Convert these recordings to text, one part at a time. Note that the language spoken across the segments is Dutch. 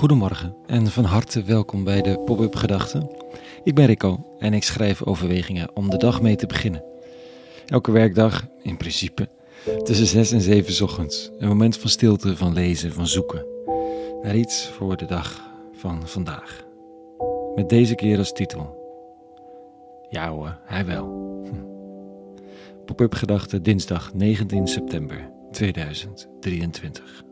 Goedemorgen en van harte welkom bij de Pop-up Gedachten. Ik ben Rico en ik schrijf overwegingen om de dag mee te beginnen. Elke werkdag, in principe, tussen 6 en 7 ochtends. Een moment van stilte, van lezen, van zoeken. Naar iets voor de dag van vandaag. Met deze keer als titel. Ja hoor, hij wel. Pop-up Gedachten dinsdag 19 september 2023.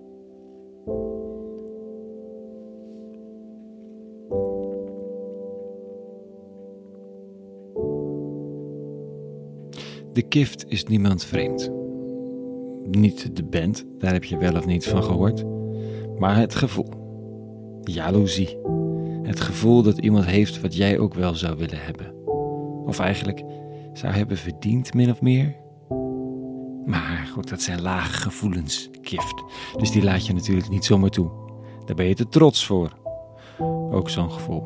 De Kift is niemand vreemd. Niet de band, daar heb je wel of niet van gehoord, maar het gevoel. Jaloezie. Het gevoel dat iemand heeft wat jij ook wel zou willen hebben. Of eigenlijk zou hebben verdiend, min of meer. Maar goed, dat zijn lage gevoelens, Kift. Dus die laat je natuurlijk niet zomaar toe. Daar ben je te trots voor. Ook zo'n gevoel.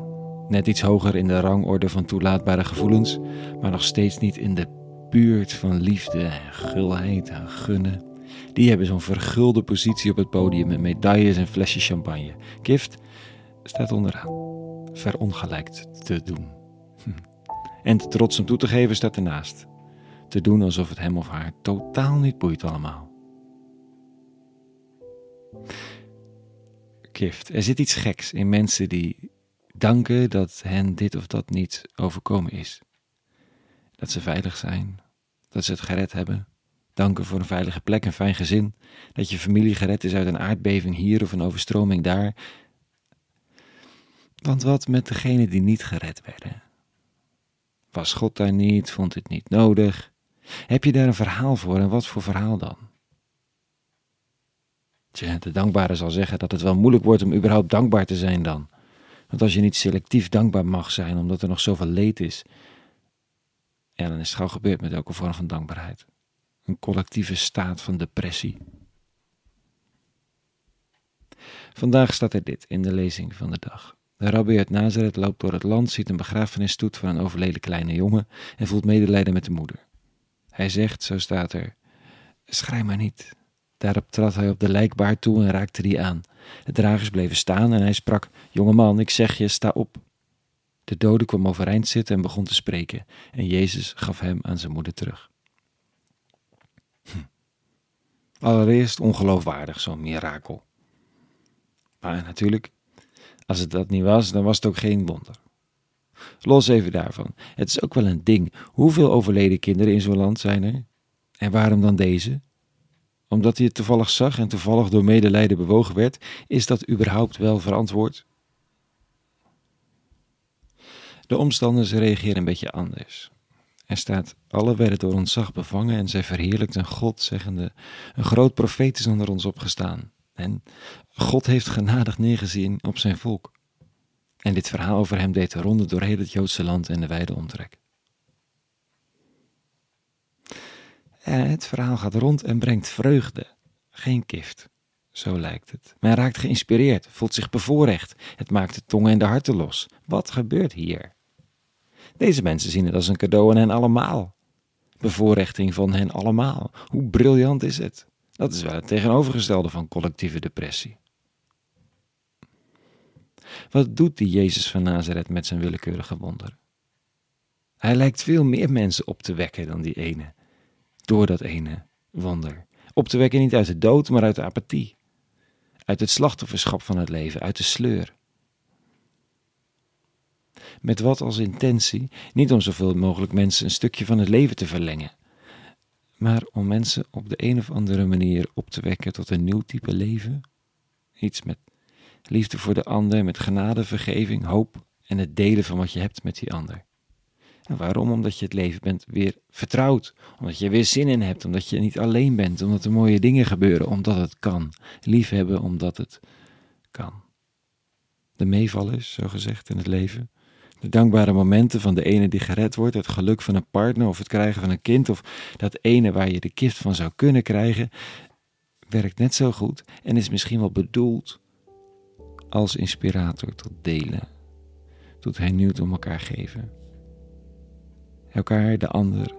Net iets hoger in de rangorde van toelaatbare gevoelens, maar nog steeds niet in de buurt van liefde en gulheid en gunnen. Die hebben zo'n vergulde positie op het podium met medailles en flesjes champagne. Kift staat onderaan, verongelijkt te doen. Hm. En te trots om toe te geven staat ernaast. Te doen alsof het hem of haar totaal niet boeit allemaal. Kift, er zit iets geks in mensen die danken dat hen dit of dat niet overkomen is. Dat ze veilig zijn, dat ze het gered hebben. Danken voor een veilige plek, een fijn gezin. Dat je familie gered is uit een aardbeving hier of een overstroming daar. Want wat met degenen die niet gered werden? Was God daar niet? Vond het niet nodig? Heb je daar een verhaal voor en wat voor verhaal dan? De dankbare zal zeggen dat het wel moeilijk wordt om überhaupt dankbaar te zijn dan. Want als je niet selectief dankbaar mag zijn omdat er nog zoveel leed is, ja, dan is het gauw gebeurd met elke vorm van dankbaarheid. Een collectieve staat van depressie. Vandaag staat er dit in de lezing van de dag. De rabbi uit Nazareth loopt door het land, ziet een begrafenisstoet van een overleden kleine jongen en voelt medelijden met de moeder. Hij zegt, zo staat er, schrij maar niet. Daarop trad hij op de lijkbaar toe en raakte die aan. De dragers bleven staan en hij sprak, jongeman, ik zeg je, sta op. De dode kwam overeind zitten en begon te spreken, en Jezus gaf hem aan zijn moeder terug. Hm. Allereerst ongeloofwaardig, zo'n mirakel. Maar natuurlijk, als het dat niet was, dan was het ook geen wonder. Los even daarvan. Het is ook wel een ding. Hoeveel overleden kinderen in zo'n land zijn er? En waarom dan deze? Omdat hij het toevallig zag en toevallig door medelijden bewogen werd, is dat überhaupt wel verantwoord? De omstanders reageren een beetje anders. Er staat, alle werden door ontzag bevangen en zij verheerlijkten God, zeggende, een groot profeet is onder ons opgestaan. En God heeft genadig neergezien op zijn volk. En dit verhaal over hem deed de ronde door heel het Joodse land en de wijde omtrek. En het verhaal gaat rond en brengt vreugde, geen kift. Zo lijkt het. Men raakt geïnspireerd, voelt zich bevoorrecht. Het maakt de tongen en de harten los. Wat gebeurt hier? Deze mensen zien het als een cadeau aan hen allemaal. Bevoorrechting van hen allemaal. Hoe briljant is het? Dat is wel het tegenovergestelde van collectieve depressie. Wat doet die Jezus van Nazareth met zijn willekeurige wonder? Hij lijkt veel meer mensen op te wekken dan die ene. Door dat ene wonder. Op te wekken niet uit de dood, maar uit de apathie. Uit het slachtofferschap van het leven, uit de sleur. Met wat als intentie? Niet om zoveel mogelijk mensen een stukje van het leven te verlengen, maar om mensen op de een of andere manier op te wekken tot een nieuw type leven. Iets met liefde voor de ander, met genade, vergeving, hoop en het delen van wat je hebt met die ander. En waarom? Omdat je het leven bent weer vertrouwd. Omdat je weer zin in hebt. Omdat je niet alleen bent. Omdat er mooie dingen gebeuren. Omdat het kan. Liefhebben omdat het kan. De meevallers, zo gezegd, in het leven. De dankbare momenten van de ene die gered wordt. Het geluk van een partner of het krijgen van een kind. Of dat ene waar je de kift van zou kunnen krijgen. Werkt net zo goed. En is misschien wel bedoeld als inspirator tot delen. Tot hernieuwd om elkaar geven elkaar, de ander,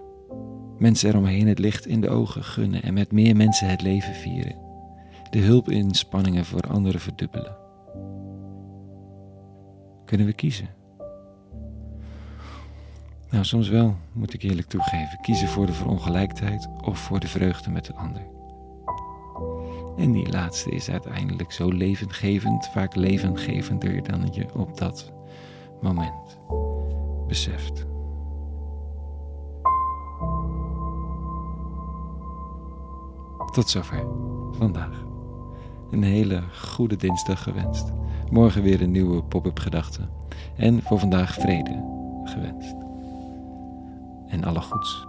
mensen eromheen het licht in de ogen gunnen en met meer mensen het leven vieren. De hulpinspanningen voor anderen verdubbelen. kunnen we kiezen. Nou, soms wel, moet ik eerlijk toegeven. Kiezen voor de verongelijkheid of voor de vreugde met de ander. En die laatste is uiteindelijk zo levendgevend, vaak levendgevender dan je op dat moment beseft. Tot zover vandaag. Een hele goede dinsdag gewenst. Morgen weer een nieuwe pop-up gedachte. En voor vandaag vrede gewenst. En alle goeds.